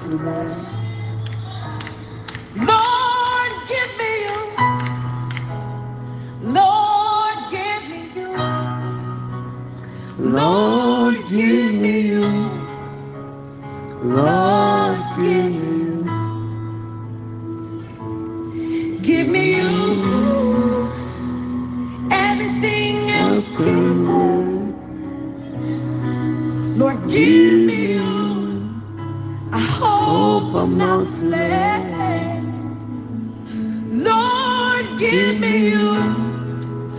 too late. Lord, give me you. Lord, give me you. Lord, give me you. Lord, I'm not late. Lord, give me you.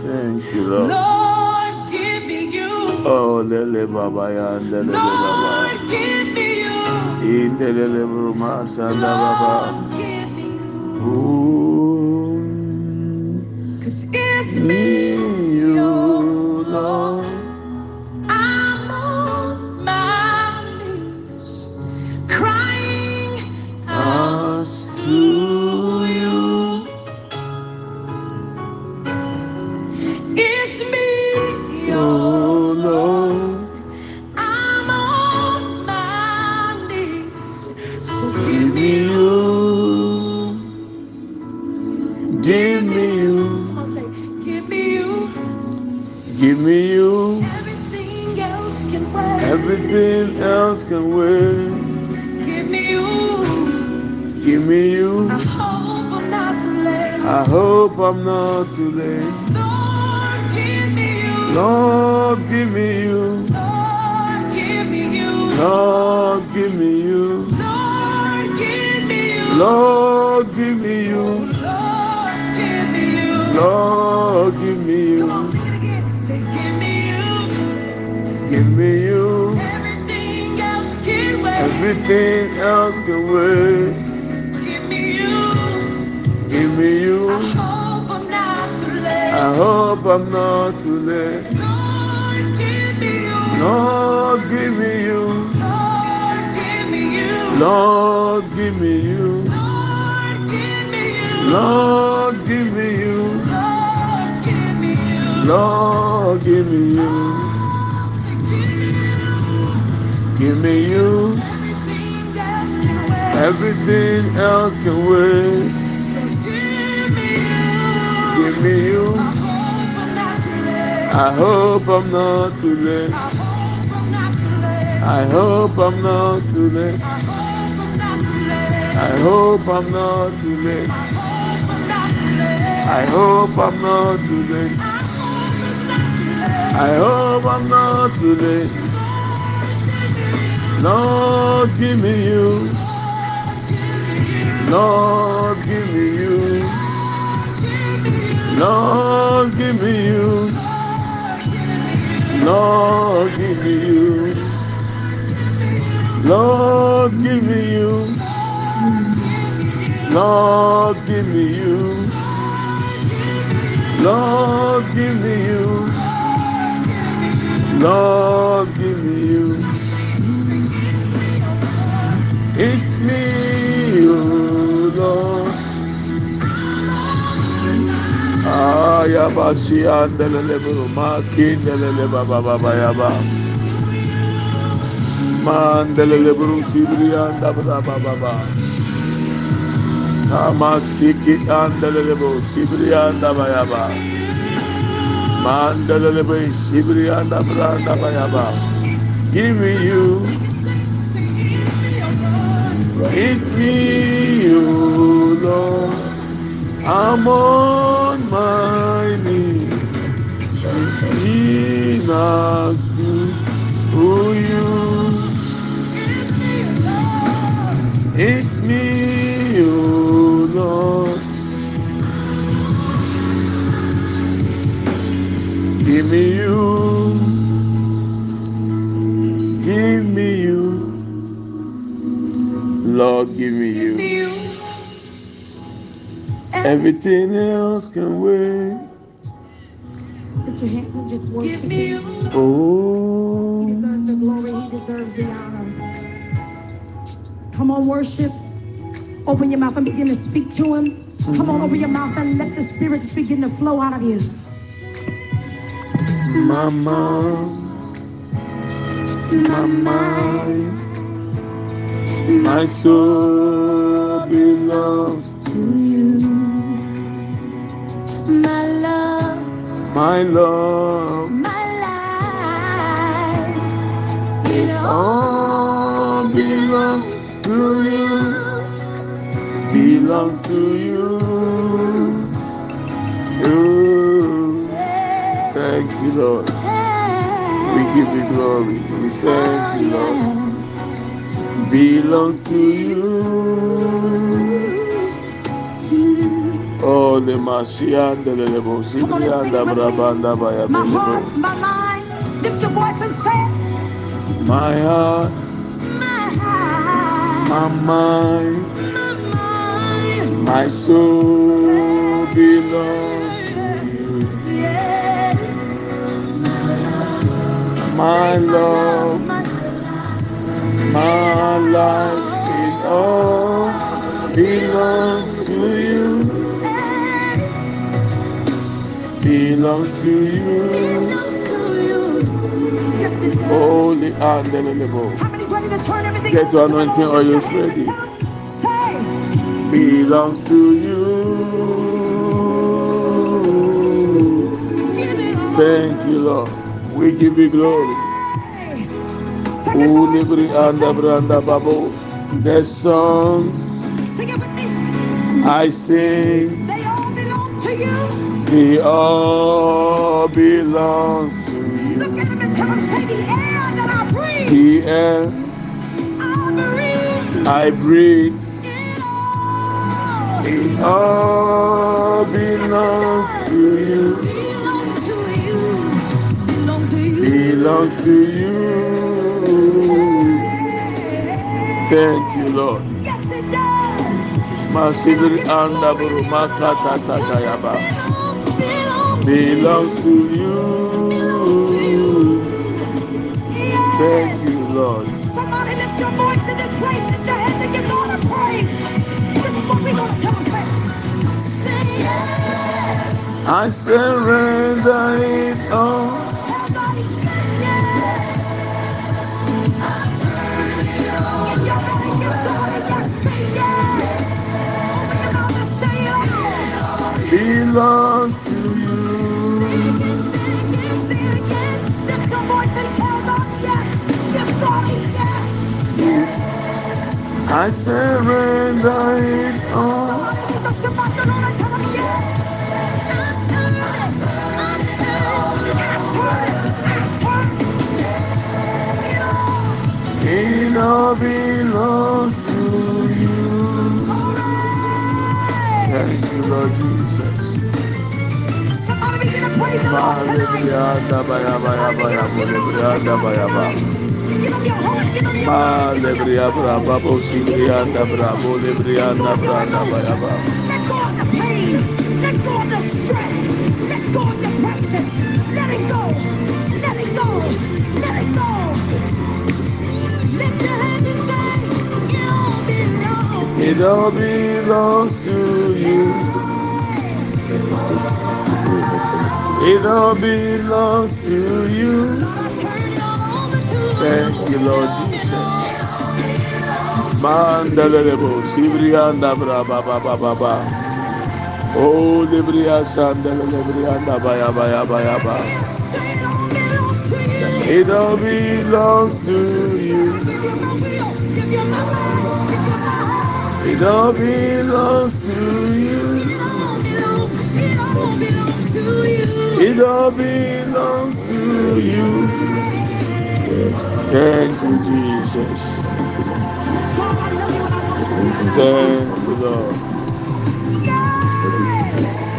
Thank you, Lord. Lord, give me you. Oh, lele baba ya, lele baba. Lord, give me you. Indelele bruma sanda baba. Lord, give me you. Ooh, Cause it's me you, Lord. Everything else can wait. Give me you. Give me you. I hope I'm not too late. I hope I'm not too late. Lord, give me you. Lord, give me you. Lord, give me you. Lord, give me you. Lord, give me you. Lord, give me Oh, you. Lord, give me you. Lord, give me you. Everything else can wait. Give me you. Give me you. I hope I'm not too late. I hope I'm not too late. Lord, give me you. Lord, give me you. Lord, give me you. Lord, give me you. Lord, give me you. Lord, give me you. Lord, give me you. Lord, give me you. Give me you. Everything else can wait. Give me you. Give me you. I hope I'm not too late. I hope I'm not too late. I hope I'm not too late. I hope I'm not too late. I hope I'm not too late. Lord, give me you. Lord, give me you. Lord, give me you. Lord, give me you. Lord, give me you. Lord, give me you. Lord, give me you. Lord, give me you. It's Aya basi andele lebe ma kindele lebe baba baya ba. Mandele lebe rusibri anda baba baba ba. Kama siki andele anda anda you, give me, you Lord, I'm all on my knees. In us to you. It's me, oh Lord. Give me you. Give me you. Lord, Give me you. You. Everything else can wait. Put your hands and just worship Give me him. Oh. you. He Oh, deserves the glory. He deserves the honor. Come on, worship. Open your mouth and begin to speak to him. Come on, open your mouth and let the spirit just begin to flow out of you. mama, My mind, My soul belongs my love. my life, It all belongs to you. Belongs to you. Thank you, Lord. We give you glory. We thank you, Lord. Oh, belongs to you. Oh, the Messiah, the Lebo, Come on and Sibria, sing the it with me. Brabanda, Baya, My heart, my mind, lift your voice and say. My heart, my heart, my mind, my mind. my soul belongs to you. Yeah. My love, my my life, it all belongs Belongs to you. belongs to you. Yes, it does. Holy and the How many's ready to turn everything Get your anointing oils ready. belongs to you. Say, give it all. Thank you, Lord. We give you glory. Hey. Sing it, Oh, and Branda Babo. The song Sing it with me. I sing, They all belong to you. They all belongs to you. Look at him and tell him, say the air that I breathe. The air I breathe. I breathe, It all. belongs to you. Belong to you. Belong to you. Belongs to you. Thank you, Lord. Yes, it does. Masibri anda buru makata tatayaba. Belong, belong, Belongs to you. Thank you, Lord. Somebody lift your voice in this place. Lift your hands and give God a praise. This is what we're going to. Say, say yes. I surrender it all. I surrender it all. Somebody lift your mouth Lord and tell him yes. It. All. Belongs to you. Thank you, Lord Jesus. Somebody begin to praise the Lord tonight. Ma mind. Give him your lebria braba bo sibrianda brabo lebrianda branda baya. Let go of the pain. Let go of the stress. Let go of depression. Let it go. Let it go. Let it go. Lift your hand and say, You belong. It all belongs to you. It all belongs to you. Thank you, Lord Jesus. Mandalebo sibrianda braba ba ba ba ba. Oh lebria sandala lebrianda baya baya ba. Say it all belongs to you. It all belongs to you. You you you. It all belongs to you. Thank you, Jesus. Thank you, Lord.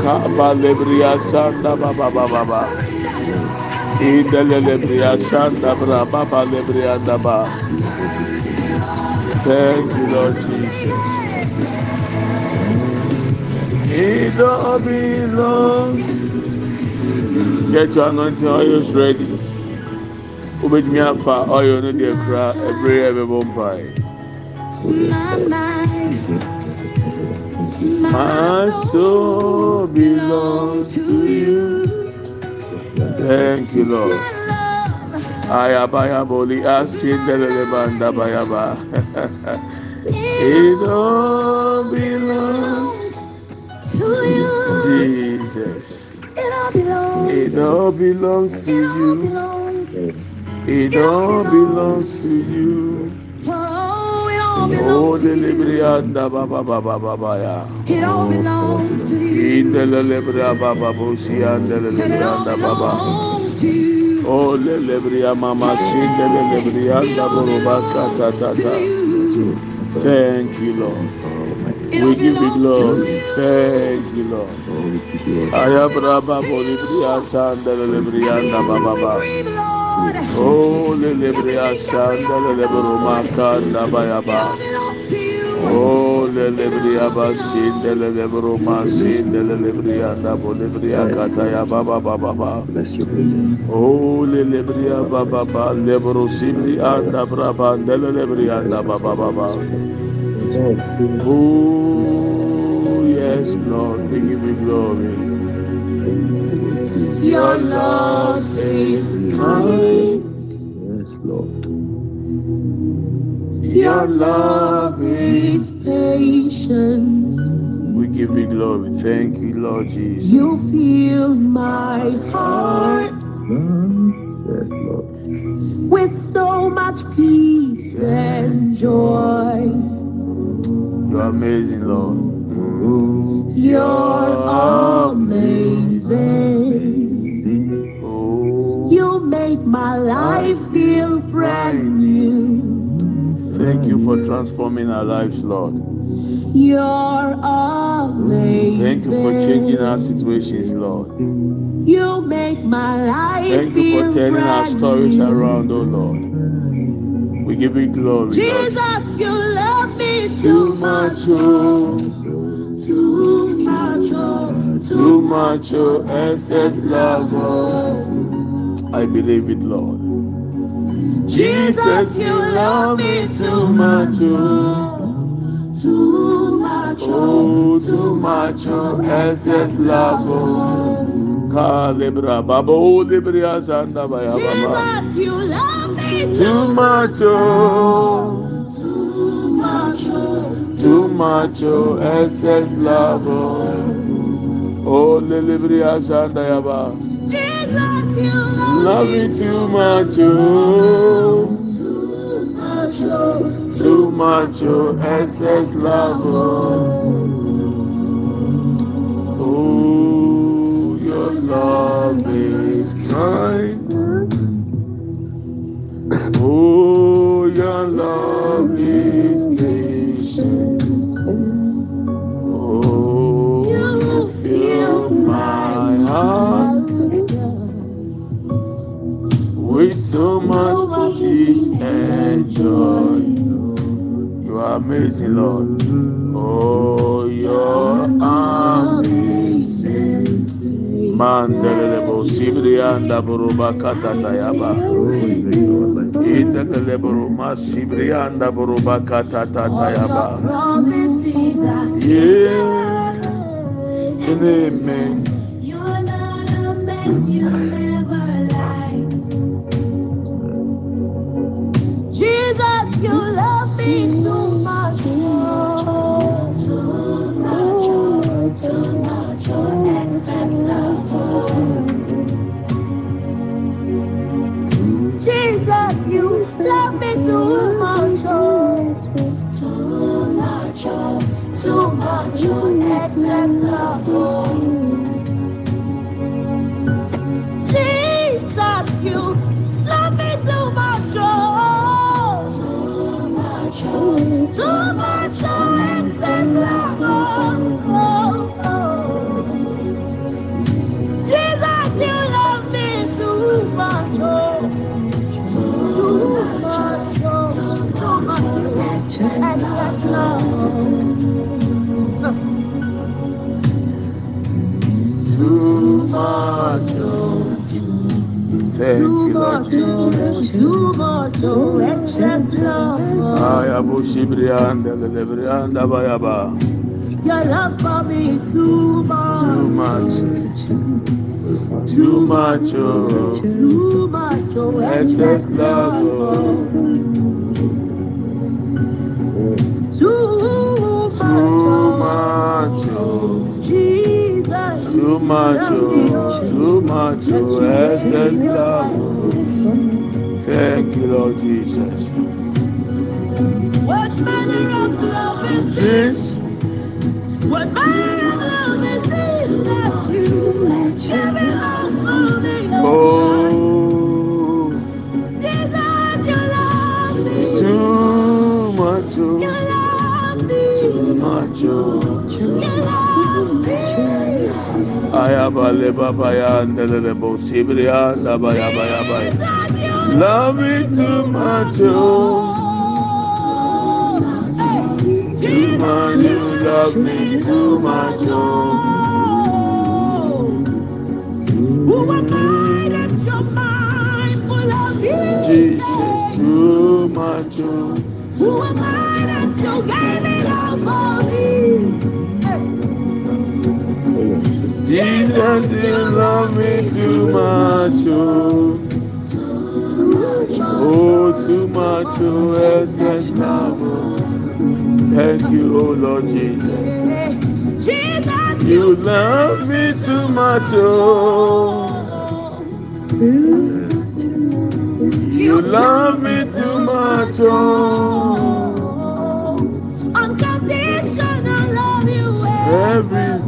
Kabalebria Sanda Baba Baba Baba. Idelelebria Sanda Baba Lebria Daba. Thank you, Lord Jesus. It all belongs. Get your anointing oils ready. Wobɛtumi afa oil no deɛ kura ɛbere yɛ bɛbɔ mpae. My soul belongs to you. Thank you, Lord. Ayabaya boli asindelele banda bayaba. It all belongs to you. Jesus. It all belongs. To Jesus It all belongs to you. Belongs. It all belongs to you. Oh, it all Oh, belongs to you. delibrianda baba baba baba ya. It all belongs to you. Indelelebria baba bosi Said it all andelelebrianda baba. belongs to you. Oh, lelebria mama sindelelebrianda boroba kata tata. Thank you, Lord. We give you glory. to you. Thank you, Lord. Ayabraba bolibria sandelelebrianda baba baba. Oh, lelebria sandelelebroma kanda bayaba. belongs to you. Oh, lelebria basinde lelebroma sinde lelebria da bolibria kataya baba baba baba. Bless your holy name. Oh, lelebria baba baba lebro sibri anda braba lelebria anda baba baba. Oh, yes, Lord, we give you glory. Your love is kind. Yes, Lord. Your love is patient. We give you glory. Thank you, Lord Jesus. You fill my heart Yes, Lord. with so much peace and joy. You are amazing, Lord. You're amazing. Oh, make my life feel brand new. thank you for transforming our lives, Lord. You're amazing. Thank you for changing our situations, Lord. You make my life Thank you for turning our stories new. around, oh Lord. We give you glory, Lord. Jesus, you love me Too too much, much, oh, oh. too much, oh, too oh. much, oh, excess love, oh. I believe it, Lord. Jesus, you love me too much, oh, too much, Oh, too much, oh, excess love, oh. Kalibra, babo, libria, sanda, baya, baba. Jesus, you love me Too much, oh, too much, oh, too much, oh, excess love, oh. Oh, libria, sanda, yaba. Love me too much, oh. too much, oh, Too much, oh, excess love, oh. Oh, your love is kind. Oh, your love is patient. Oh, you fill my heart so much peace and joy. You are amazing, Lord. Oh, you're amazing. Mandelebo sibrianda buruba katata yaba. Indelele buruma sibrianda buruba katata yaba. Yeah. Amen. You're not a man, you never Jesus, you love me too much. Too much, too much, oh, love. Jesus, you love me too much. Too much, oh, too much, oh, excess love. Oh. Thank you, Lord oh, Jesus. oh. Your love for me too much. Too much. too much oh Too much, oh, excess love oh Too much, too oh, much oh Jesus. Too much oh too much oh excess love oh thank you Lord Jesus What manner of love is this? What manner of love is this that you give it all for me? oh Jesus, you love too much oh too much oh Ayabale babaya ndelele bo sibriya ndabaya baya baya. You Love me too much, oh. Too much, you love me too much, oh. Who am I? Jesus, too much, oh. Who am I that you gave it all for me? Jesus, you love me too much, oh. Oh, too much, oh, excess love, oh. Thank you, oh Lord Jesus. Jesus, You love me too much, oh. You love me too much, oh. Unconditional love you Everything.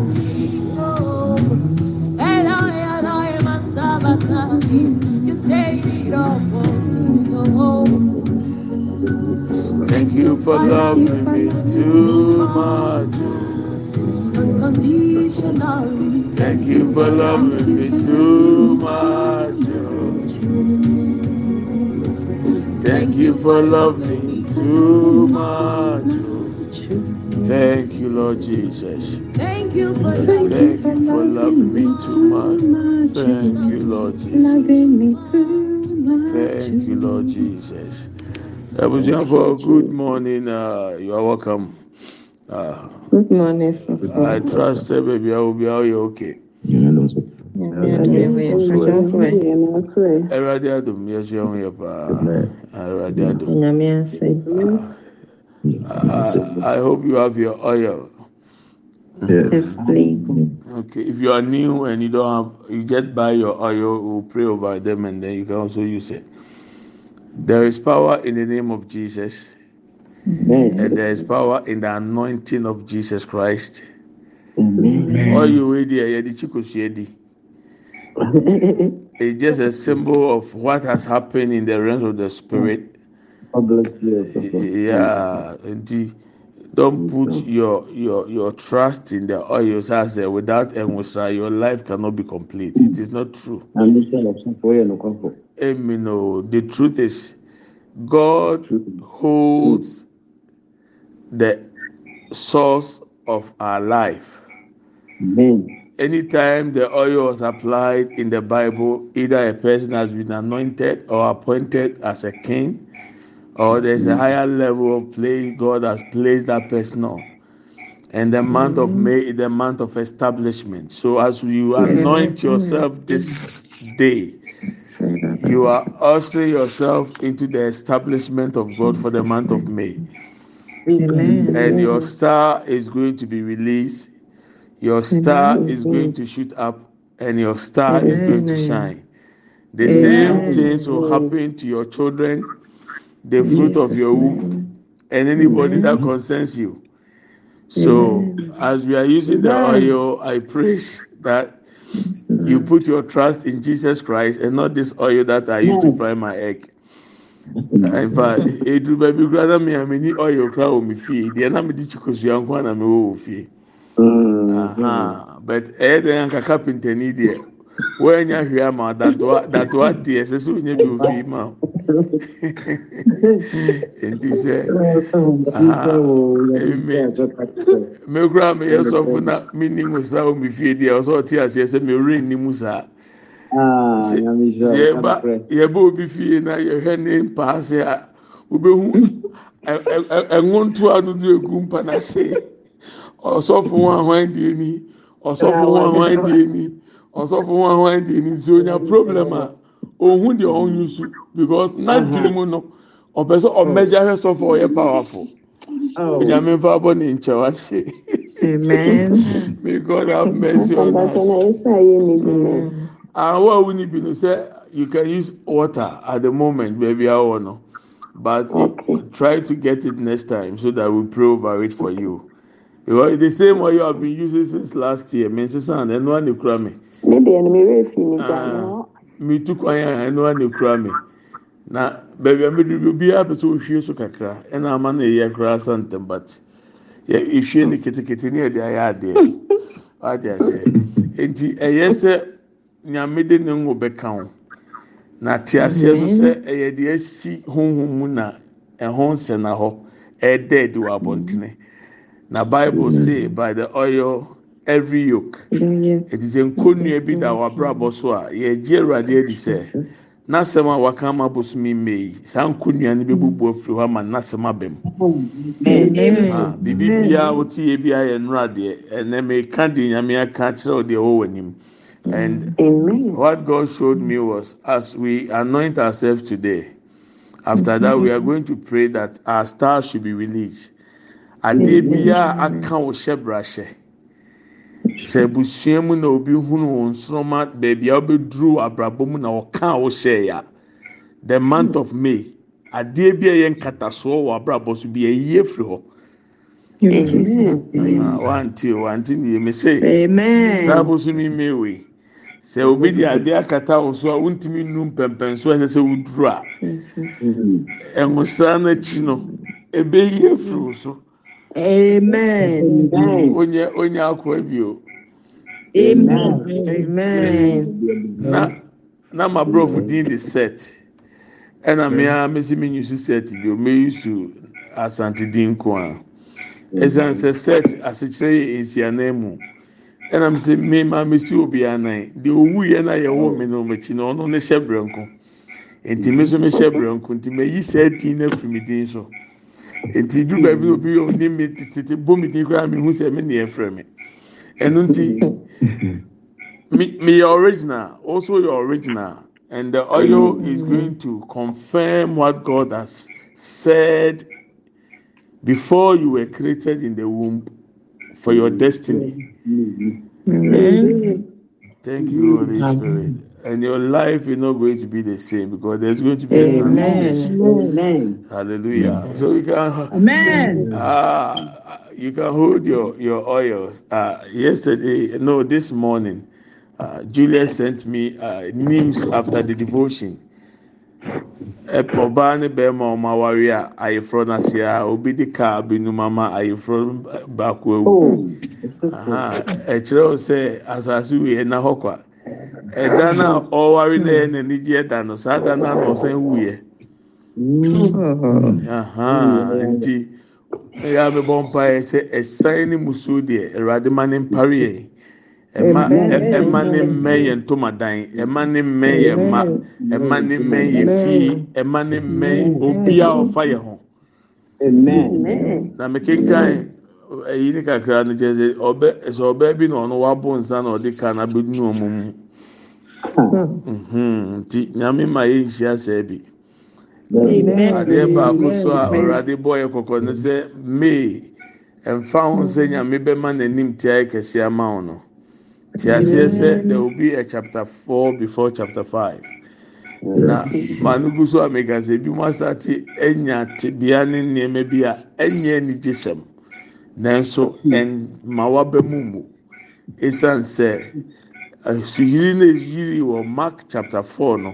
You for loving me too much. Unconditionally. Thank you for loving me too much. Thank you for loving me too much. Thank you, Lord Jesus. Thank you for Thank you for loving me too much. Thank you, Lord Jesus. Thank you, Lord Jesus. Abusuafo, good morning. Uh, you are welcome. Uh, Good morning, sir. I trust uh, baby, I will be all okay. Everybody adum yes you here pa. Everybody adum. Nyame ase. Uh, I hope you have your oil. Yes, please. Okay, if you are new and you don't have, you just buy your oil. We'll pray over them and then you can also use it. There is power in the name of Jesus, and there is power in the anointing of Jesus Christ. There, yeah, the chikosuedi. It's just a symbol of what has happened in the realms of the spirit. Yeah, indeed. Don't put your your your trust in the oils as uh, without Enwusa, your life cannot be complete. It is not true. Amen. No, the truth is, God holds the source of our life. Anytime the oil was applied in the Bible, either a person has been anointed or appointed as a king, or there's a higher level of place God has placed that person on. And the month of May is the month of establishment. So as you anoint yourself this day, you are ushering yourself into the establishment of God for the month of May. And your star is going to be released. Your star is going to shoot up, and your star is going to shine. The same things will happen to your children, the fruit of your womb, and anybody that concerns you. So, as we are using the oil, I pray that you put your trust in Jesus Christ and not this oil that I used to fry my egg. In fact, baabi kura na mi a mi ni oil kura wɔ mi fie deɛ na mi di chikosua nko na mi wɔ wɔ fie. Aha, but eh, ɛyɛ dɛ nka kapintani deɛ wɔanya hwee ama datoa datoa deɛ ɛsɛ sɛ onye bi wɔ fie ma o. nti sɛ mekura mi yɛ sɔfo na mi ni mu saa wɔ mi fie deɛ ɔsɛ ɔte aseɛ sɛ mi rin ni mu saa. yɛba yɛba obi fie na yɛhwɛ ne mpaase a wobɛhu ɛnwontoa dodo egu mpa n'ase ɔsɔfo ho ahwan die ni ɔsɔfo ho ahwan die ni ɔsɔfo ho ahoa di ni nti onya problem a ohun deɛ ɔnyu so because n'adwiri mu no ɔpɛ sɛ ɔmɛgya hwɛ sɔfo ɔyɛ powerful onyame nfa bɔ ne nkyɛn wase Amen. may god have mercy on us bi no. awo wuni bi no sɛ you can use water at the moment baby awɔ no but Okay. try to get it next time so that we pray over it for you. Because the same oil I've been using since last year. Me sisan ɛnu ani kura mi. Ne deɛ no mewura fi mi gya Ah. No. Mi tu kwan yɛn ɛnu ani kura mi. Na baabi a mi duru bi obiara pɛ sɛ ohwie so kakra ɛna ama na eyi akora asa ntɛm but yɛ ehwie ne ketekete ne yɛde ayɛ adeɛ. Wate ase. Nti ɛyɛ sɛ nyame de ne ngo bɛka ho. Na te aseɛ so sɛ ɛyɛ deɛ esi honhom mu na ɛho nsɛnna hɔ ɛɛdɛ adi wɔ abɔntene. Na bible say by the oil every yoke. Yeah. Ɛti sɛ nkonnua bi da wɔ abrabɔ so a yɛgye awurade adi sɛ n'asɛm a waka ama bosomi mme yi saa nkonnua no bɛbubu afiri hɔ ama n'asɛm. Amen. Ah, biribi biara wote yɛ bi ayɛ nnora deɛ ɛnɛ meka de nyame aka kyerɛ deɛ ɛwɔ w'anim. And Amen. what God showed me was as we anoint ourselves today, after that, we are going to pray that our star should be released. Adeɛ biara aka wo hyɛ. Sɛ abusua mu na obi hunu wɔn nsoroma beebi a wobɛduru abrabɔ mu na ɔka wo hyɛ ya. The month of May, adeɛ bi a ɛyɛ nkatasoɔ wɔ abrabɔ so bi ɛyie firi hɔ. In Jesus' name. Ah, Wante o, wante nie me se. Amen. saa bosomi mmee sɛ obi de adeɛ akata wo so a wontumi nu mpɛmpɛn so ɛsɛ sɛ woduru a Jesus. ɛnwosaa n'akyi no ebeyi afiri wo so Amen. onye onye akɔ bio Amen. Amen. na na ma brɔfo din de set. Ɛna mmea mesi mi nyi so set bio meyi so asante din ko a. Ɛsan sɛ set asekyerɛ yɛ nsianan mu. Ɛna mi sɛ me maa mesi obi anan deɛ owu yɛ na yɛ wɔ mi na ɔmo akyi na ɔno ne hyɛ brɛnko nti mi nso mi hyɛ brɛnko nti ma yi sɛ din na firi mi din so nti du baabi na hmm. obi yɛ ɔne mi tete bɔ mi din koraa mi hu sɛ mi na yɛ frɛ mi ɛno nti. me, me your original, also your original, and the oil is hmm. going to confirm what God has said before you were created in the womb for your hmm. destiny. Amen. Thank you, Holy Spirit. And your life is not going to be the same because there's going to be a transformation. Amen. Hallelujah. So you can Amen. Ah, you can hold your your oils. Uh, yesterday, no, this morning, uh, Julia sent me uh, news after the devotion. Ɛ- Ɔbaa ne bɛrima a wɔn aware a ayeforɔ n'ase a obi de kaa binom ama ayeforɔ baako awu. Aha, Ɛkyerɛ wo sɛ asase wei ɛna hɔ kwa. Ɛda no a ɔware na yɛ n'ani gye ɛda no, saa da no a na ɔsan wuyɛ. Aha, nti ɛyɛ abɛbɔ mpaeɛ sɛ ɛsan ne musuo deɛ awurade ma ne mpare yɛn ɛma ɛma ne mmɛn yɛn ntomadan ɛma ne mmɛn yɛn mma ɛma ne mmɛn yɛn fie ɛma ne mmɛn obiara a ɔfa yɛn ho Amen. na mekenkan ɛyi ne kakra no kyerɛ sɛ ɔbɛ sɛ ɔbaa bi na ɔno wabo nsa na ɔde ka na abɛdunu ɔmo mu. Mhm, nti nyame ma yɛn nhyia sɛɛ bi. Amen. adeɛ baako so a ɔwurade bɔ yɛ kɔkɔ no sɛ may ɛnfa ho sɛ nyame bɛma n'anim te ayɛ kɛse ama wo no. Te aseɛ sɛ there will be a chapter four before chapter five. Na maame gu so a meka sɛ ebi mu asate anya tebea ne nneɛma bi a ɛnyɛ anigye sɛm. Nanso ɛnma waba mu mu. Esan sɛ asuyiri na eyiri wɔ mark chapter four no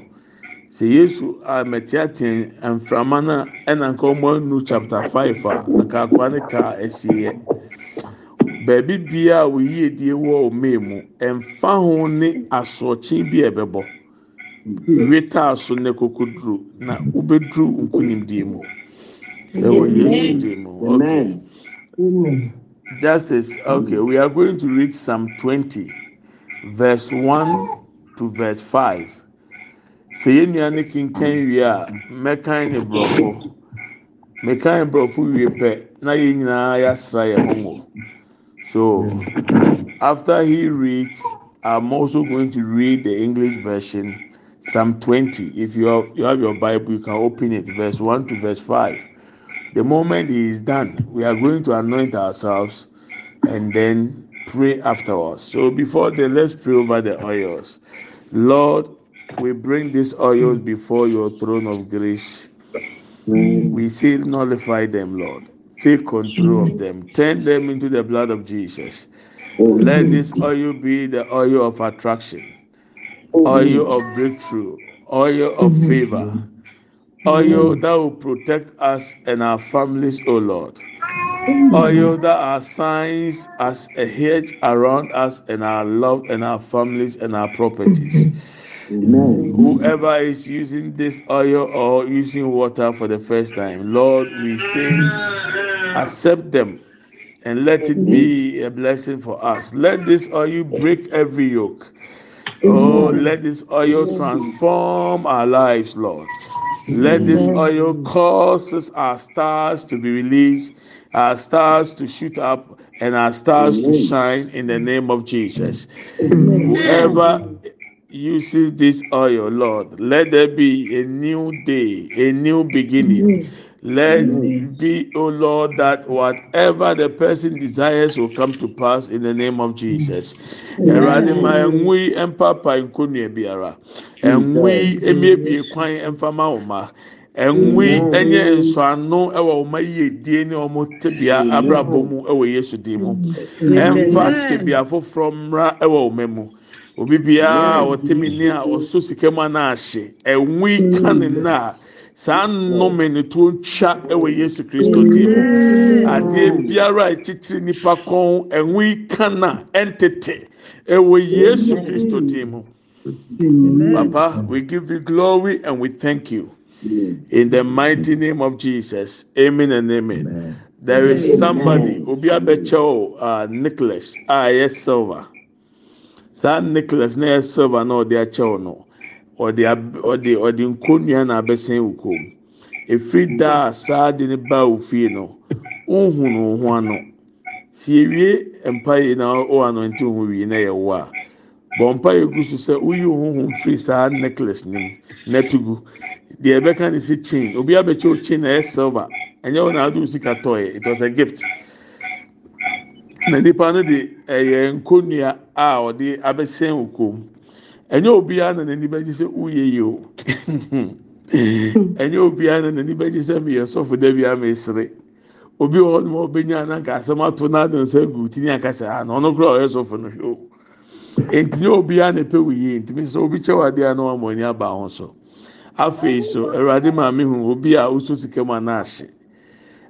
sɛ yesu a mɛteatea mframa no ɛna nka ɔmo anu chapter five a nka akora ne kaa ɛsiiɛ baabi bia a woyi edie wɔ ɔmaa mu ɛnfa ho ne asorɔkye bi a ɛbɛbɔ. Wetaa so ne kokoduro na wobɛduru nkonimdie mu. Ɛwɔ yesu dim mu. Justice. Okay we are going to read psalm twenty verse one to verse five. Sɛ yɛn nua ne kinkan wie na nyinaa ho so after he reads I'm also going to read the English version, Psalm 20. If you have, you have your Bible, you can open it, verse 1 to verse 5. The moment he is done, we are going to anoint ourselves and then pray afterwards. So before then, let's pray over the oils. Lord, we bring these oils before your throne of grace. Mm. We say, nullify them, Lord. Take control of them. Turn them into the blood of Jesus. Mm. Let this oil be the oil of attraction, oil of breakthrough, oil of mm. favor, oil that will protect us and our families, O Lord. Oil that are signs as a hedge around us and our love and our families and our properties. Whoever is using this oil or using water for the first time, Lord, we say, accept them and let it be a blessing for us. Let this oil break every yoke. Oh, let this oil transform our lives, Lord. Let this oil cause our stars to be released, our stars to shoot up, and our stars to shine in the name of Jesus. Whoever uses this oil, Lord, let there be a new day, a new beginning. Let it be, O Lord, that whatever the person desires will come to pass in the name of Jesus. Ẹ̀nwí ẹ̀mpapa nkonnwa biara. Ẹ̀nwí emiebie kwan ẹ̀mfama ọ̀ma. Ẹ̀nwí ẹ̀nyẹ nsọ̀ano ẹ̀wọ̀ ọ̀ma yie die ne ọmọ tibia abrabọ mu ẹ̀wọ̀ Yesu di mu. Ẹ̀mfa tibia foforọ mmra ẹ̀wọ̀ ọ̀ma mu. Obi biara a ɔte mi ni a ɔso sika mu anaahye. Ẹ̀nwí ka ne na saa nnome ne to ntwa yesu kristo dim adeɛ biara a ɛkyekyere nipa kɔn ɛnwi kana ɛntete ɛwɔ yesu kristo dim papa we give you glory and we thank you. In the mighty name of jesus amen and amen. There is somebody obi abɛkyɛw uh, nicholas. A ɛyɛ silver. Saa nicholas na ɛyɛ silver na ɔde akyɛw no. Ɔde ɔde ɔde nkonnwa na abɛsɛn wɔ kɔn efiri da a saa de ne ba ofie no nhunu ho ano. Si ewie mpae na ɔwɔ anɔnte ho wie na yɛ wɔ a bɔ mpae gu so sɛ woyi ho firi saa necklace nim na tugu. Deɛ ɛbɛka ne si chain. Obi abɛkyɛ o chain na ɛyɛ silver. Ɛnyɛ wɔn na ado sika tɔɛ. It was a gift. Na nipa no de ɛyɛ nkonnwa a ɔde abɛsɛn wɔ kɔn ɛnyɛ obiara na n'ani bɛgye sɛ woyɛ yi o. Ɛnyɛ obiara na n'ani bɛgye sɛ meyɛ sɔfo dɛ bi ama esere obi wɔ hɔ nom a ɔbɛnya ananka asɛm ato n'ado nsa gu tini akasa ha na ɔno kora ɔyɛ sɔfo no hwɛ o. Nti obiara na ɛpɛ wo yie ntumi sɛ obi kyɛw adeɛ na wɔn ani aba ho so. Afei so awurade maame hu obi a wosɔ sika mu anaahye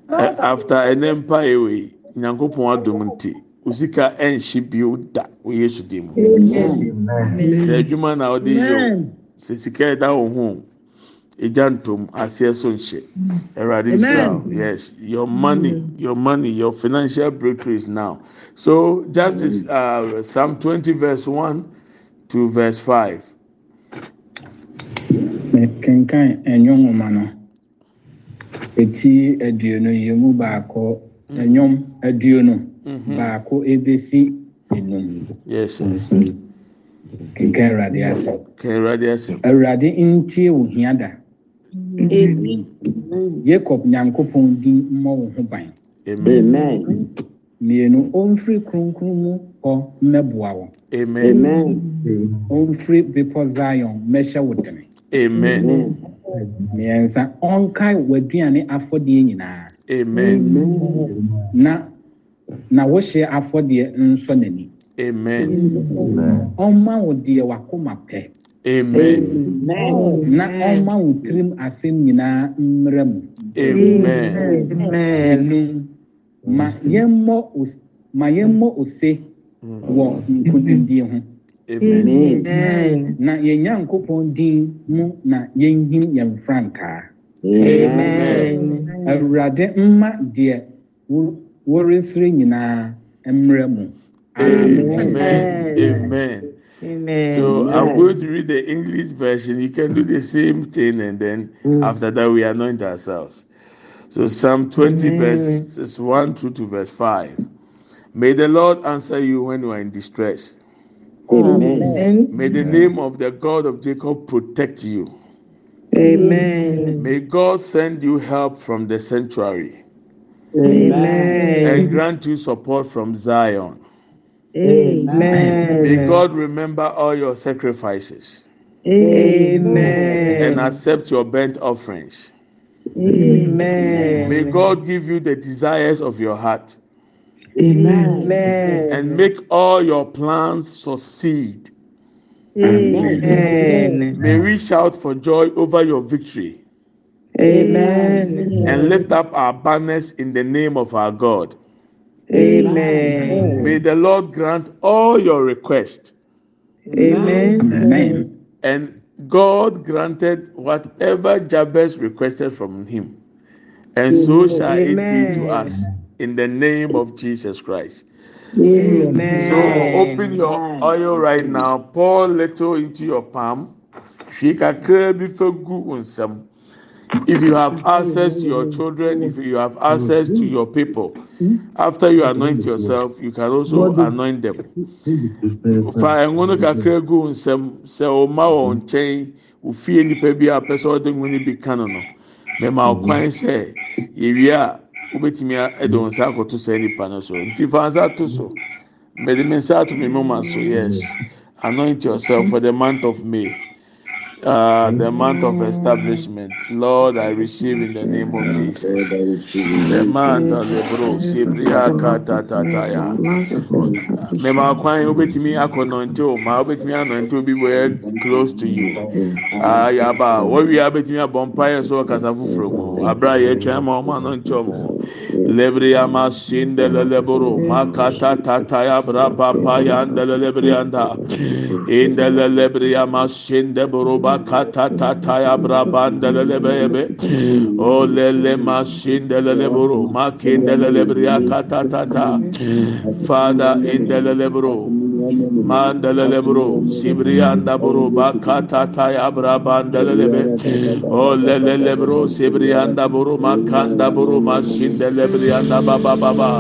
after ɛnɛ mpa ewe nyankopɔn adum nti osika ɛnhye bio da wɔ yesu dim sɛ adwuma na ɔde yɛ o sɛ sika ɛda wɔn ho egya ntom aseɛ so nhyɛ awurade nsira yes your money your money your financial breakthrough is now. So justice uh, psalm twenty verse one to verse five. kenkan ɛnwom nwoma no eti aduonu yi mu baako ɛnwom aduonu baako ebesi enum. Yes kenkan awurade kan awurade ntie wo hia da. Yakob nyankopɔn din mmɔ wo ho ban. Amen. Amen. mmienu ɔmfiri kronkron mu hɔ mmɛboa wo. Ɔmfiri bepɔ zion mmɛhyɛ wo dene. Mmiɛnsa ɔnkae w'aduane afɔdeɛ nyinaa. Amen. Na na wohyɛ afɔdeɛ nsɔ n'ani. Amen. Ɔmma wo deɛ wakoma pɛ. Amen. Na ɔmma wo tirim asɛm nyinaa mmerɛ mu. Amen. Ma yɛmmɔ ma yɛmmɔ ose wɔ nkonimdie ho. Amen. Na yɛn nyankopɔn din mu na yɛnhim yɛn frankaa. Amen. Awurade mma deɛ wo- woresere nyinaa mmerɛ mu amen amen So I'm going to read the English version. You can do the same thing, and then mm. after that we anoint ourselves. So Psalm 20 verses 1 through to verse 5. May the Lord answer you when you are in distress. Amen. May the name of the God of Jacob protect you. Amen. May God send you help from the sanctuary and Amen. grant you support from Zion. Amen. May God remember all your sacrifices Amen. and accept your burnt offerings. Amen. May God give you the desires of your heart Amen. and make all your plans succeed. Amen. May we shout for joy over your victory Amen. and lift up our banners in the name of our God. Amen. May the Lord grant all your requests. Amen. Amen. And God granted whatever Jabez requested from him. And so shall it be to us in the name of Jesus Christ. Amen. So open your oil right now, pour little into your palm. Hwie kakra bi fa gu wo nsam. If you have access to your children, if you have access to your people, after you anoint yourself, you can also anoint them. Fa ngo no kakra gu wo nsam sɛ ɔma wɔn nkyɛn ofie nipa bi a pɛ sɛ ɔde no bi ka no no mɛma ɔkwan sɛ yɛwie a wobɛtumi ɛde wɔn nsa akoto saa nipa no so nti fa nsa to so mɛde me nsa ato me moma so yes anoint yourself for the month of May. Uh, the month of establishment, Lord, I receive in the name of Jesus. The month of the bro, Sibria Kata Tataya. Mema kwan obetumi akɔnɔnte o ma obetumi anɔnte obi wɔ close to you. Ah yaba wɔwi abetumi abɔ mpa yɛ so ɔkasa foforɔ mu abira yɛ twɛn ma ɔmo anɔnte ɔmo. Lebri ama leleboro makata tataya bra papa ya ndele lebri anda. Indele lebri ama sinde boro bakata tataya bra bandele lebebe. O lele ma sinde leleboro makindele lebri akata tata. Father, in the lebro, mandele lebro, sibrianda bro, bakata taya brabanda lebe, o lele lebro, sibrianda bro, makanda bro, masinde lebrianda baba baba,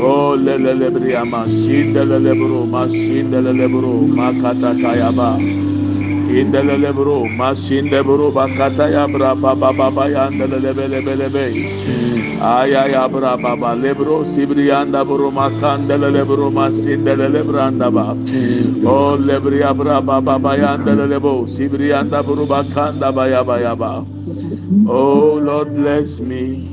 o lele lebria, masinde lebro, masinde lebro, makata taya ba. Indele lebro, masinde bro, bakata ya braba baba ya ndele lebe lebe lebe. Aya ya bra baba lebro sibrianda bro makandele lebro masindele lebranda ba. O lebria bra baba bayanda lebo sibrianda bro bakanda ba ya ba ya ba. Oh Lord bless me.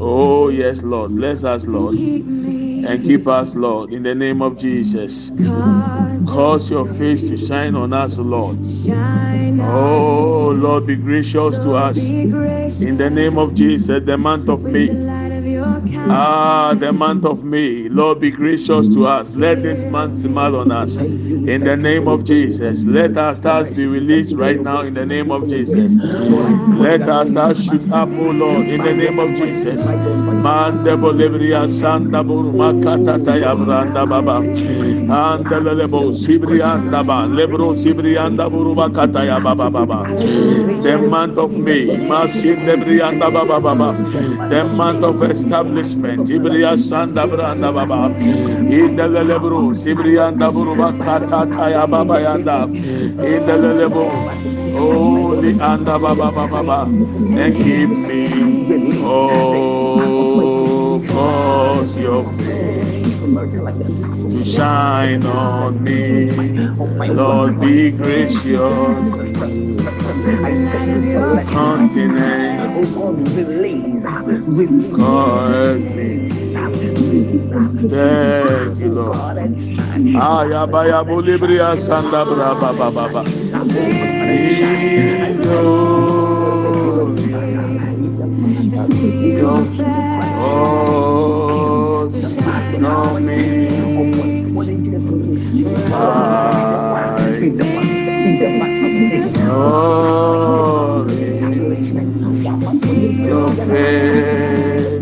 Oh yes Lord bless us Lord Keep me, and keep us Lord in the name of Jesus. cause your face to shine on us Lord. Oh Lord be gracious to us in the name of Jesus the month of May. Ah, the month of May. Lord, be gracious to us. Let this month smile on us. In the name of Jesus. Let our stars be released right now in the name of Jesus. Let our stars shoot up, oh Lord, in the name of Jesus. Mandebo lebria sanda buru makata taya branda baba. Anda lebo sibrianda ba lebro sibrianda buru makata ya baba baba. The month of May. Masin lebrianda baba baba. The month of establishment. Ibria sanda branda baba. Makata taya baba yanda. Oh, the anda baba baba. And keep me. Oh, cause your face to shine on me. Lord, be gracious. Continent, correct me. Thank you, Lord. Aya baya bolibria sanda bra ba ba ba ba. Oh, on me. Your face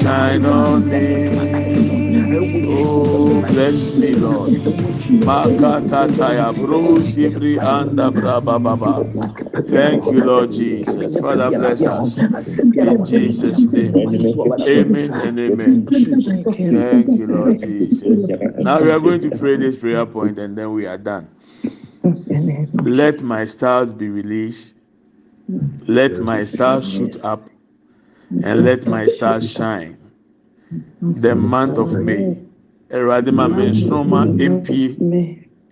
shine on me. Oh, bless me, Lord. Makata taya bro sibri anda braba baba. Thank you, Lord Jesus. Father, bless us. In Jesus' name. Amen and amen. Thank you, Lord Jesus. Now we are going to pray this prayer point and then we are done. Let my stars be released. Let my stars shoot up and let my stars shine. The month of May. Awurade ma me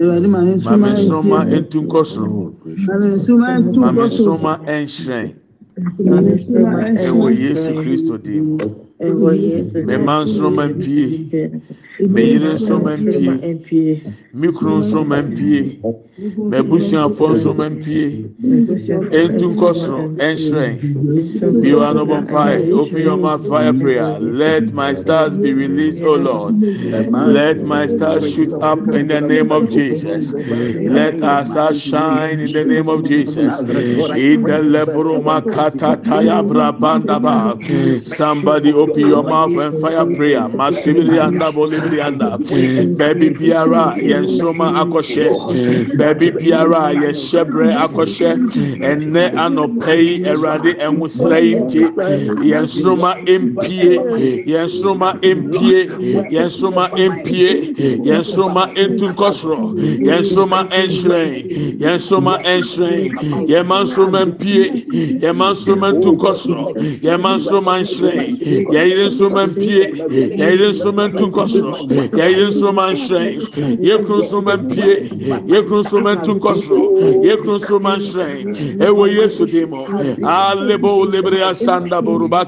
mamesoma ntu nkɔ soro. Mamesoma nhyerɛn. Ɛwɔ yesu kristo din mu. Me mma nsoroma mpie. Me yere nsoroma mpie. me kunu nsoroma mpie. M'abusuafo nsoroma mpie. Ntu nkɔ soro nhyerɛn. You are no mpae. Open your mouth fire prayer. Let my stars be released, O Lord. Let my stars shoot up in the name of Jesus. Let our stars shine in the name of Jesus. In the lebro makata taya brabandaba. Somebody open your mouth and fire prayer. Masibiri anda bolibiri anda. Baby biara yensoma akoshe. Baby biara yeshebre akoshe. Enne anopei erade enwusrei nti. Yensoma impie. Yensoma impie. Yensoma impie. Yensoma entunkosro. Yensoma enshrein. Yensoma enshrein. Yemansoma impie. Yemansoma entunkosro. Yemansoma enshrein. Yɛyere nsoma mpie. Yɛyere nsoma ntunkosro. Yɛyere nsoma enshrein. Yekuru nsoma mpie. Yesu. Alebo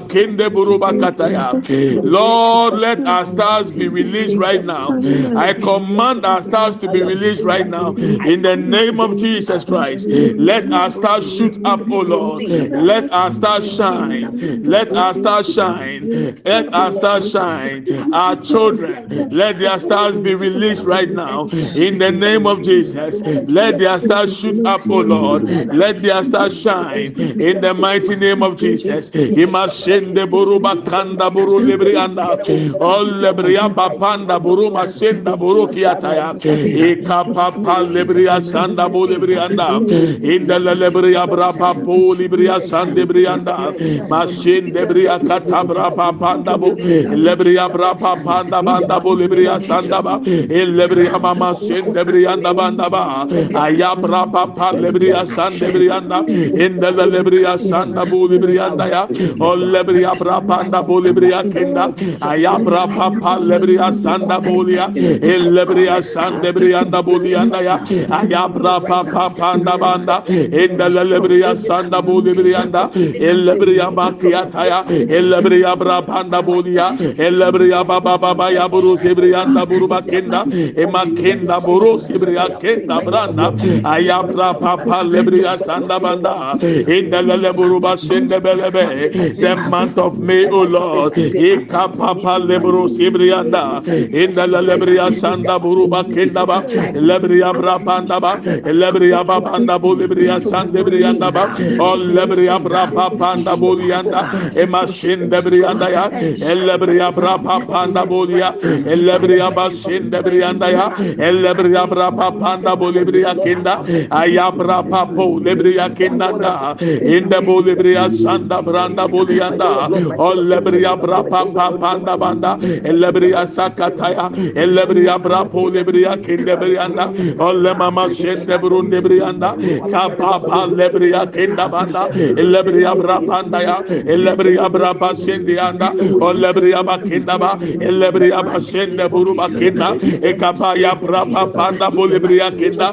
kende kataya. Lord, let our stars be released right now. I command our stars to be released right now. In the name of Jesus Christ. Let our stars shoot up, O Lord. Let our stars shine. Let our stars shine. Let our stars shine. Our children, let their stars be released right now. In the name of Jesus. Let their stars shoot up, O Lord. Let their stars shine. In the mighty name of Jesus. Imashende buruba kanda buru librianda. All lebria papanda buru masenda buru kiataya. Ika papa lebria sanda bu librianda. In the lebria brapa pu libria sande brianda. Mashende bria katabra papanda bu. Lebria brapa panda banda bu libria sanda ba. Il lebria mama sende brianda banda ba. Ayabra papa lebria sande brianda. In the lebria sanda bu librianda ya. All lebria brapanda bu libria kenda. Ayabra papa lebria sanda bulia. Il lebria sande brianda bulianda ya. Ayabra papa panda banda. In the lebria sanda bu librianda. Il lebria makiata ya. Il lebria brapanda bulia. Il lebria baba baba ya buru sibrianda buru bakenda. Emakenda buru sibria kenda branda. Ayabra papa lebria sanda banda. In the leburu basende belebe. The month of May, O Lord. Ika papa leburu sibrianda. In the lebria sanda buru bakenda ba. Lebria brapanda ba. Lebria babanda bu lebria sande brianda ba. O lebria brapa panda bulianda. Emashinde brianda ya. Elebria brapa panda bulia. Elebria basinde brianda ya. Elebria brapa panda bulibria kinda. Ayabra papo lebria kinda. In the bulibria sanda branda bulianda. O lebria brapa panda banda. Elebria sakataya. Elebria brapo lebria kinda brianda. O lemama shende brunde brianda. Kapapa lebria kinda banda. Elebria brapanda ya. Elebria brapa shende anda. O lebria bakinda ba. Elebria bashende buru bakinda. Ekapa ya brapa panda bolibria kinda.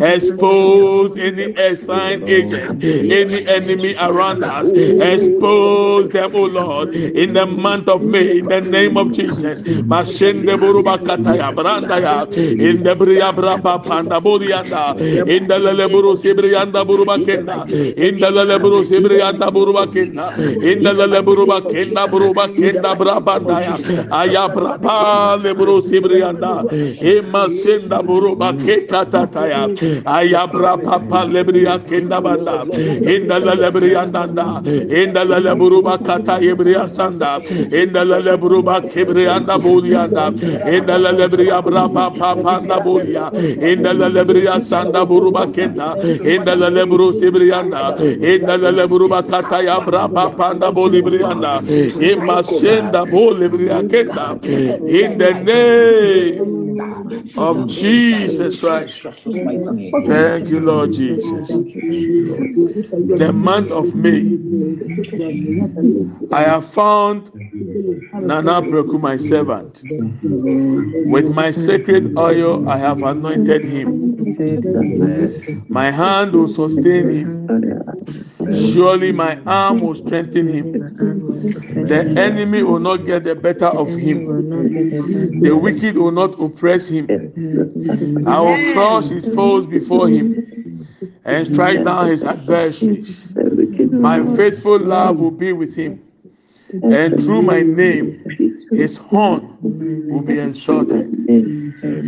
Expose any assigned agent, any enemy around us. Expose them, O Lord, in the month of May, in the name of Jesus. Buruba kataya. In the brapa panda. In the sibrianda buruba kenda. In the leleburu sibrianda buruba kenda. In the leleburuba kenda buruba kenda brabanda ya. Aya brapa leburu sibrianda. Ema senda buruba kekatataya ayabra papa lebriya kenda banda inda la lebriya nanda inda la leburuba kata yebriya sanda. Inda la leburuba kebriya nda buliyanda inda la lebriya brapa papa nda buliya inda la lebriya sanda buruba kenda inda la leburu sibriyanda inda la leburuba kata ya brapa panda bolibriyanda ema senda bolibriya kenda in the name of Jesus Christ. Thank you, Lord Jesus. The month of May, I have found Nana Preku, my servant. With my sacred oil, I have anointed him. My hand will sustain him. Surely my arm will strengthen him. The enemy will not get the better of him. The wicked will not oppress him. I will crush his foes before him and strike down his adversaries. My faithful love will be with him. And through my name, his horn will be exalted.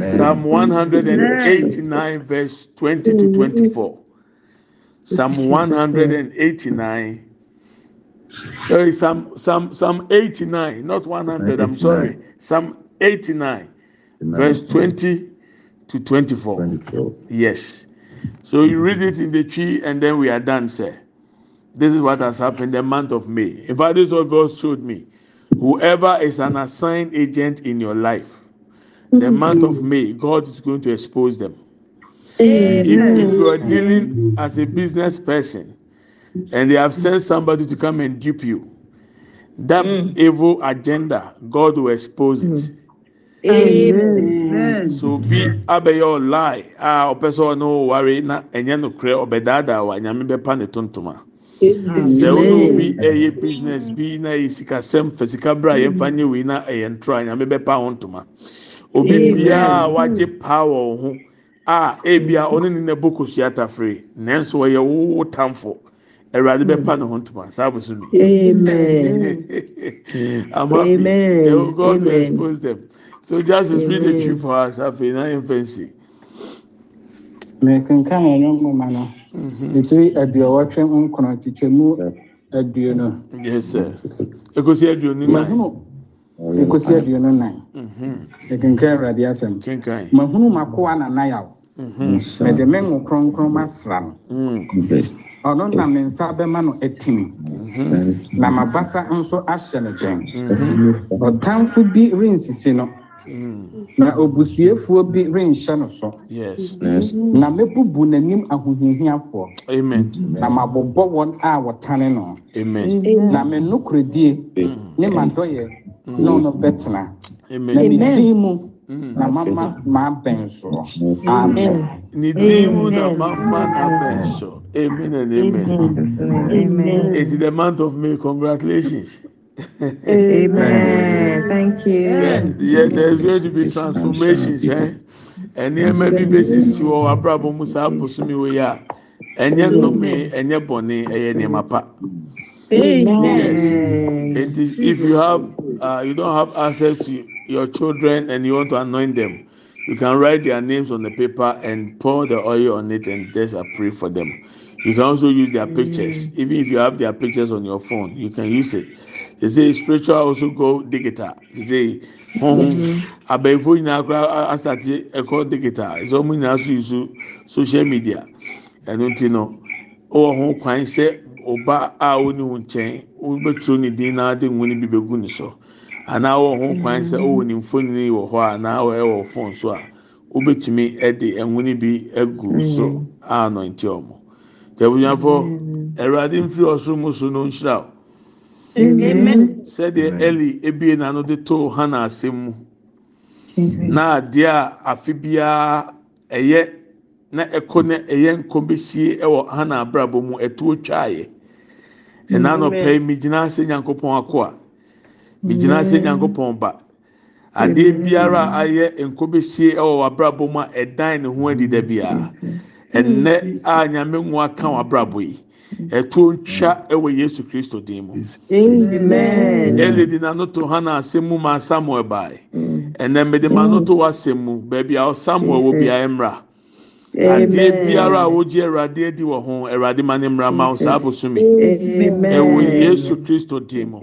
Psalm 189, verse 20 to 24. Psalm 189. Sorry, Psalm, Psalm, Psalm 89, not 100. I'm sorry. Psalm 89, verse 20 to 24. Yes. So you read it in the Twi, and then we are done, sir. This is what has happened the month of May. In fact, this is what God showed me. Whoever is an assigned agent in your life, the mm-hmm. month of May, God is going to expose them. If, if you are dealing as a business person and they have sent somebody to come and dupe you, that mm. evil agenda, God will expose it. Mm. So be abɛyɛ lie a ɔpɛ sɛ ɔno ware na ɛnyɛ no korɛ ɔbɛdaadaa wa nyame bɛpa ne tontoma. Sɛ ɔno obi ɛyɛ business bi na ɛyɛ sikasɛm fɛ sika bra yɛmfa nye wei na ɛyɛ ntora nyame bɛpa ho ntoma. Obi biara a wagye paa wɔ ho a ebia ɔne ne na bɔ kosua tafere nanso ɔyɛ wo tamfo. Awurade bɛpa ne ho ntoma saa. Amen. I'm happy. Amen. They will go to Amen. expose them. So just read the Amen. truth for us. Afei na yɛn fɛn si. mekenkan ɛno nwoma no ɛtiri aduɔwɔtwe nkron kyekyɛmu aduonu Yes sir. Ekosi aduonu nan. mahunu. Ɛkɔsi aduonu nan mekenkan awurade asɛm. Kenkan. mahunu makoa nanayaw mede me ngo kronkron masra no. Mm. ɔno na me nsa bɛma no atim na mabasa nso ahyɛ no den ɔtamfo bi rensisi no. Mm. Na obusuefoɔ bi renhyɛ no so Yes. na mɛbubu n'anim ahohiahiafoɔ Amen. na mabobɔ wɔn a wɔtane no Amen. na me nokoredie ne m'adɔyɛ ne ɔno bɛtena na Amen. me din mu Mm. na mama m'abɛn soɔ amen Ni din mu na mama na bɛn so. Amen and amen. Amen. It is the month of May. Congratulations. Amen. Thank you. Yeah, there's going to be transformations. Eh? Nneɛma bi besisi wɔ abrabɔ mu saa abosomi wɔ yi a ɛnyɛ nnome ɛnyɛ bɔne ɛyɛ nneɛma pa. Amen. It is, if you have uh, you don't have access to your children and you want to anoint them, you can write their names on the paper and pour the oil on it and just pray for them. You can also use their pictures. Even if you have their pictures on your phone, you can use it. They say spiritual also go digital. They say honhom abɛɛfo nyinaa koraa asate ɛkɔ digital. Ɛsɛ ɔmo nyinaa so use social media. Ɛno ti no, ɔwɔ ho kwan sɛ ɔba a ɔne wo nkyɛn wobɛturo ne din na de nwene bi bɛgu ne so. Anaa ɔwɔ ho kwan sɛ ɔwɔ ne mfonini wɔ hɔ anaa ɔyɛ wɔ phone so a wobɛtumi ɛde nwene bi agu so a anɔnti ɔmo. Tɛbunyafo Ɛwurade mfiri ɔsoro mu so no nhyira o. Amen. sɛdeɛ eli ebie n'ano de too hana asɛm mu. Na adeɛ a afe biara ɛyɛ na ɛkɔ na ɛyɛ nkɔ besie ɛwɔ hana abrabɔ mu ɛto twaayɛ ɛna anɔpɛ yi migyina ase nyankopɔn ako a. Migyina ase nyankopɔn ba. Adeɛ biara a ayɛ nkɔ besie ɛwɔ w'abrabɔ mu a ɛdan ne ho adi da biara. Ɛnɛ a nyame ngo aka w'abrabɔ yi. Ɛto ntwa ɛwɔ yesu kristo din mu. Amen. Eli di n'ano to hana asɛm mu ma Samuel bae. ɛnɛ mede ma no to w'asɛm mu baabi a samuel wɔ bia mmra adeɛ biara a wogye awurade adi wɔ ho awurade ma ne mmra ma wo saa abosomi ɛwɔ yesu kristo din mu.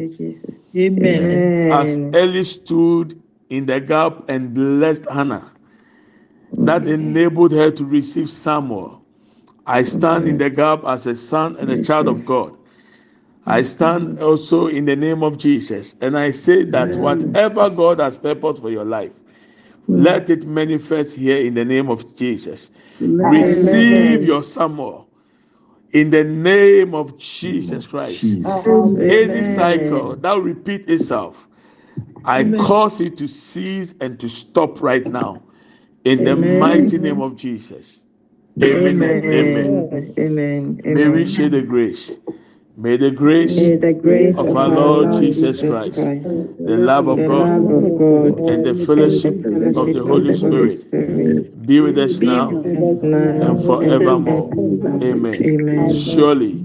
As Eli stood in the gap and blessed Hannah, that enabled her to receive Samuel. I stand in the gap as a son and a child of God. I stand also in the name of Jesus, and I say that whatever God has purposed for your life, let it manifest here in the name of Jesus. Receive your Samuel in the name of Jesus Christ. Any cycle that will repeat itself, I cause it to cease and to stop right now. In the mighty name of Jesus. Amen and amen. Amen. May we share the grace. May the grace May the grace of our Lord Jesus Christ, the love of the love God, of God, and the fellowship of the Holy Spirit be with us now and forevermore. Amen. Amen. Surely,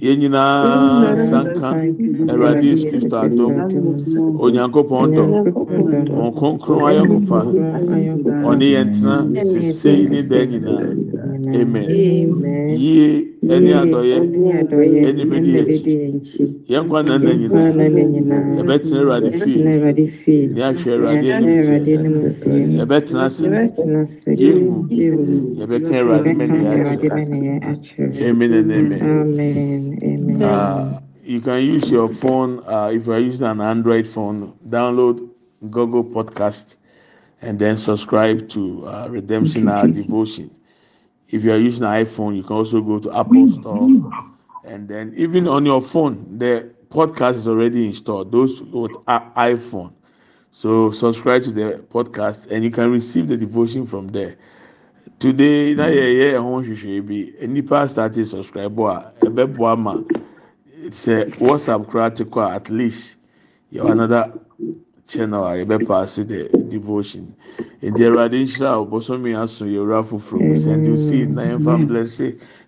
Kyɛ adum sɛm. Amen. Yɛn nyinaa sanka Awurade Yesu Kristo adum. Onyankopɔn dɔ. Wɔn kronkron ayɔnkofa. Ɔne yɛn tena sesei ne dan nyinaa. Amen. Yie ɛne adɔyɛ ɛne bɛdi akyi. Yɛn nkwa nana nyinaa. Yɛbɛtena Awurade fie. Ne ahwɛ Awurade anim tiɛ. Yɛbɛtena ase. Yehu. Yɛbɛka Awurade mɛni akyerɛ. Amen and amen. Amen. Uh, you can use your phone uh, if you are using an Android phone. Download Google Podcast and then subscribe to uh, Redemption Hour Devotion. If you are using an iPhone, you can also go to Apple Store and then even on your phone, the podcast is already installed. Those with iPhone, so subscribe to the podcast and you can receive the devotion from there. Today, na mm. yɛ yɛ ɛho hwehwɛ bi nipa started subscribe a ɛbɛboa ma sɛ WhatsApp koraa te kɔ a at least yɛ another channel a yɛbɛpaase the devotion. Nti awurade nhyira a ɔbɔsɔmi aso yɛ owura foforɔ mu send you see na yɛn fa bless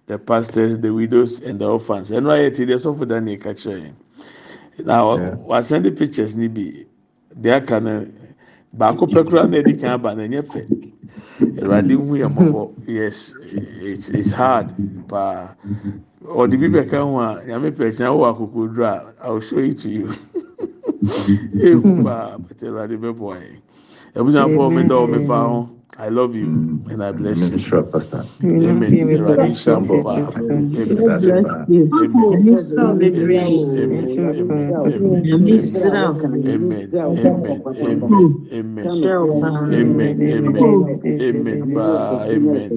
the pastors the widows and the orphans. Ɛno ayɛ ti deɛ sɔfo daniel ka kyerɛ yɛn na wasɛn de pictures ni bi deɛ aka no baako pɛ koraa na edi kan aba na ɛnyɛ fɛ awurade hu yɛ mɔbɔ yes it's it's hard paa ɔde bi bɛka ho a nyame pɛ kyɛn akoko duro a i will show it to you ehu paa pɛtɛ awurade bɛ bɔ ayɛ ebusuafo mi dɔw mi fa ho i love you and i bless you. Amen. Awurade nhyira mbɔ paa amen. Amen. amen. Amen. amen. amen. amen. Amen. amen. Paa amen.